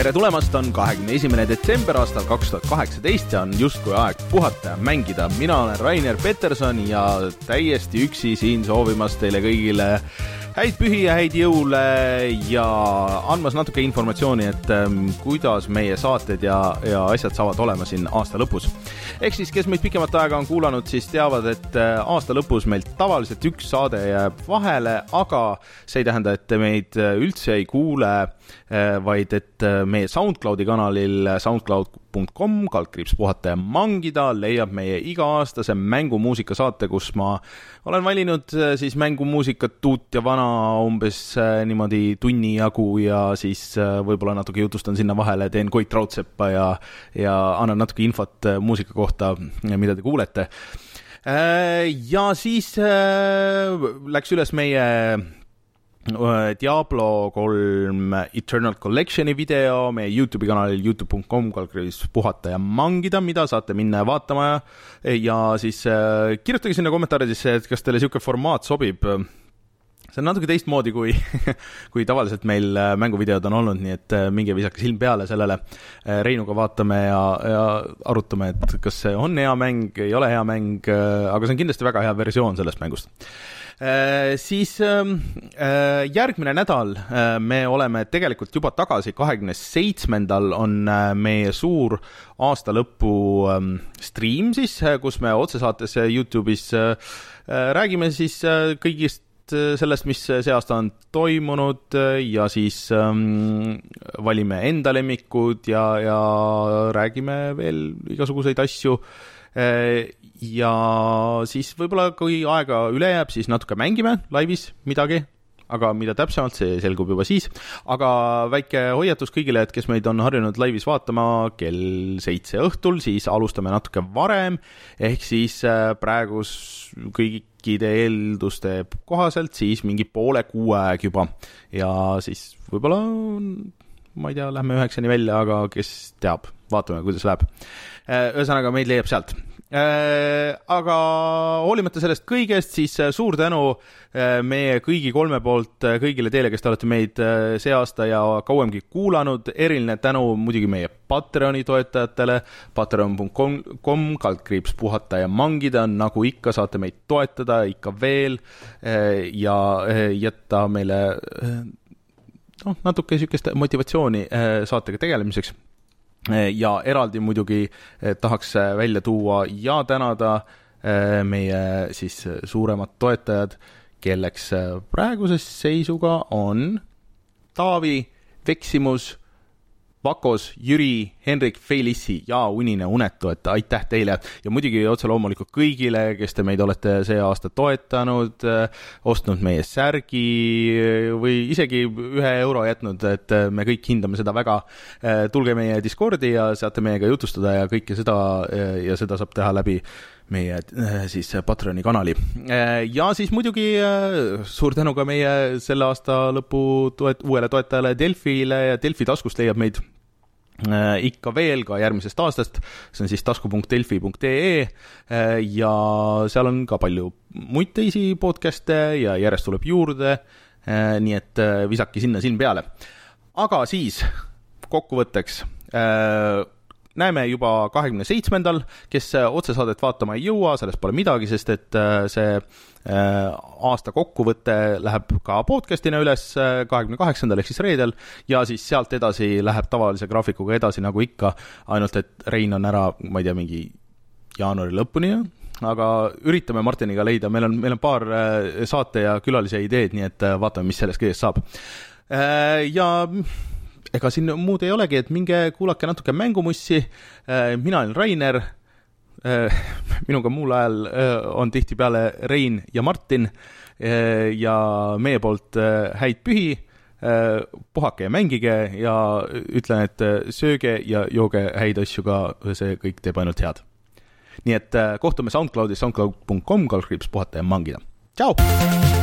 tere tulemast, on kahekümne esimene detsember aastal kaks tuhat kaheksateist ja on justkui aeg puhata ja mängida. mina olen Rainer Peterson ja täiesti üksi siin soovimas teile kõigile häid pühi ja häid jõule ja andmas natuke informatsiooni, et ähm, kuidas meie saated ja, ja asjad saavad olema siin aasta lõpus. Ehk siis, kes meid pikemat aega on kuulanud, siis teavad, et äh, aasta lõpus meil tavaliselt üks saade jääb vahele, aga see ei tähenda, et te meid äh, üldse ei kuule, äh, vaid et meie SoundCloudi kanalil soundcloud.com kaldkriips puhata ja mangida leiab meie iga-aastase mängumuusika saate, kus ma olen valinud siis mängumuusikat uut ja vana umbes äh, niimoodi tunni jagu ja siis äh, võib-olla natuke jutustan sinna vahele, teen Koit Raudseppa ja, ja annan natuke infot äh, muusika kohta, mida te kuulete. ja siis läks üles meie Diablo kolm Eternal Collection'i video meie Youtube'i kanalil Youtube.com kaldkriips puhata ja mangida, mida saate minna vaatama ja, ja siis äh, kirjutage sinna kommentaaridesse, et kas teile niisugune formaat sobib see on natuke teistmoodi, kui kui tavaliselt meil äh, mänguvideod on olnud, nii et äh, minge visake silm peale sellele. Äh, Reinuga vaatame ja, ja arutame, et kas see on hea mäng, ei ole hea mäng, aga see on kindlasti väga hea versioon sellest mängust. Siis ähm, järgmine nädal me oleme tegelikult juba tagasi, kahekümne seitsmendal on meie suur aasta lõpu ähm, stream siis, kus me otsesaates Youtube'is räägime siis kõigist Äh, sellest, mis see aasta on toimunud äh, ja siis ähm, valime enda lemmikud ja, ja räägime veel igasuguseid asju äh,. Ja siis võib-olla, kui aega üle jääb, siis natuke mängime laivis midagi. Aga mida täpsemalt, see selgub juba siis. aga väike hoiatus kõigile, et kes meid on harjunud laivis vaatama kell seitse õhtul, siis alustame natuke varem, ehk siis äh, praegu kõikide eelduste kohaselt siis mingi poole kuue aeg juba. Ja siis võib-olla ma ei tea, lähme üheksani välja, aga kes teab, vaatame, kuidas läheb. Äh, ühesõnaga, meid leiab sealt Äh, aga hoolimata sellest kõigest, siis äh, suur tänu meie kõigi kolme poolt kõigile teile, kes te olete meid see aasta ja kauemgi kuulanud. eriline tänu muidugi meie Patreoni toetajatele, patreon.com, kaldkriips puhata ja mangida, nagu ikka, saate meid toetada ikka veel ja jätta meile noh, natuke niisugust motivatsiooni saatega tegelemiseks ja eraldi muidugi eh, tahaks eh, välja tuua ja tänada eh, meie siis suuremad toetajad, kelleks praeguse seisuga on Taavi, Veksimus, Vakos, Jüri, Henrik Felissi ja Unine Unetu, et aitäh teile ja muidugi otse loomulikult kõigile, kes te meid olete see aasta toetanud, ostnud meie särgi või isegi ühe euro jätnud, et me kõik hindame seda väga. tulge meie Discordi ja saate meiega jutustada ja kõike seda ja seda saab teha läbi meie siis Patreoni kanali. ja siis muidugi suur tänu ka meie selle aasta lõpu toet-, uuele toetajale Delfile ja Delfi taskust leiab meid Äh, ikka veel ka järgmisest aastast, see on siis tasku.delfi.ee äh, ja seal on ka palju muid teisi podcast'e ja järjest tuleb juurde, äh, nii et visake sinna silm peale. aga siis kokkuvõtteks näeme juba kahekümne seitsmendal, kes otsesaadet vaatama ei jõua, sellest pole midagi, sest et äh, see äh, aasta kokkuvõte läheb ka podcast'ina üles äh, kahekümne kaheksandal ehk siis reedel ja siis sealt edasi läheb tavalise graafikuga edasi nagu ikka, ainult et Rein on ära, ma ei tea, mingi jaanuari lõpuni, aga üritame Martiniga leida, meil on, meil on paar saate ja külalise ideed, nii et vaatame, mis sellest kõigest saab. Ja ega siin muud ei olegi, et minge kuulake natuke Mängumussi, äh, mina olen Rainer, äh, minuga muul ajal äh, on tihtipeale Rein ja Martin ja meie poolt häid pühi, puhake ja mängige ja ütlen, et sööge ja jooge häid asju ka, see kõik teeb ainult head. nii et kohtume SoundCloudis, soundcloud.com, kaldkriips puhata ja mangida. tšau!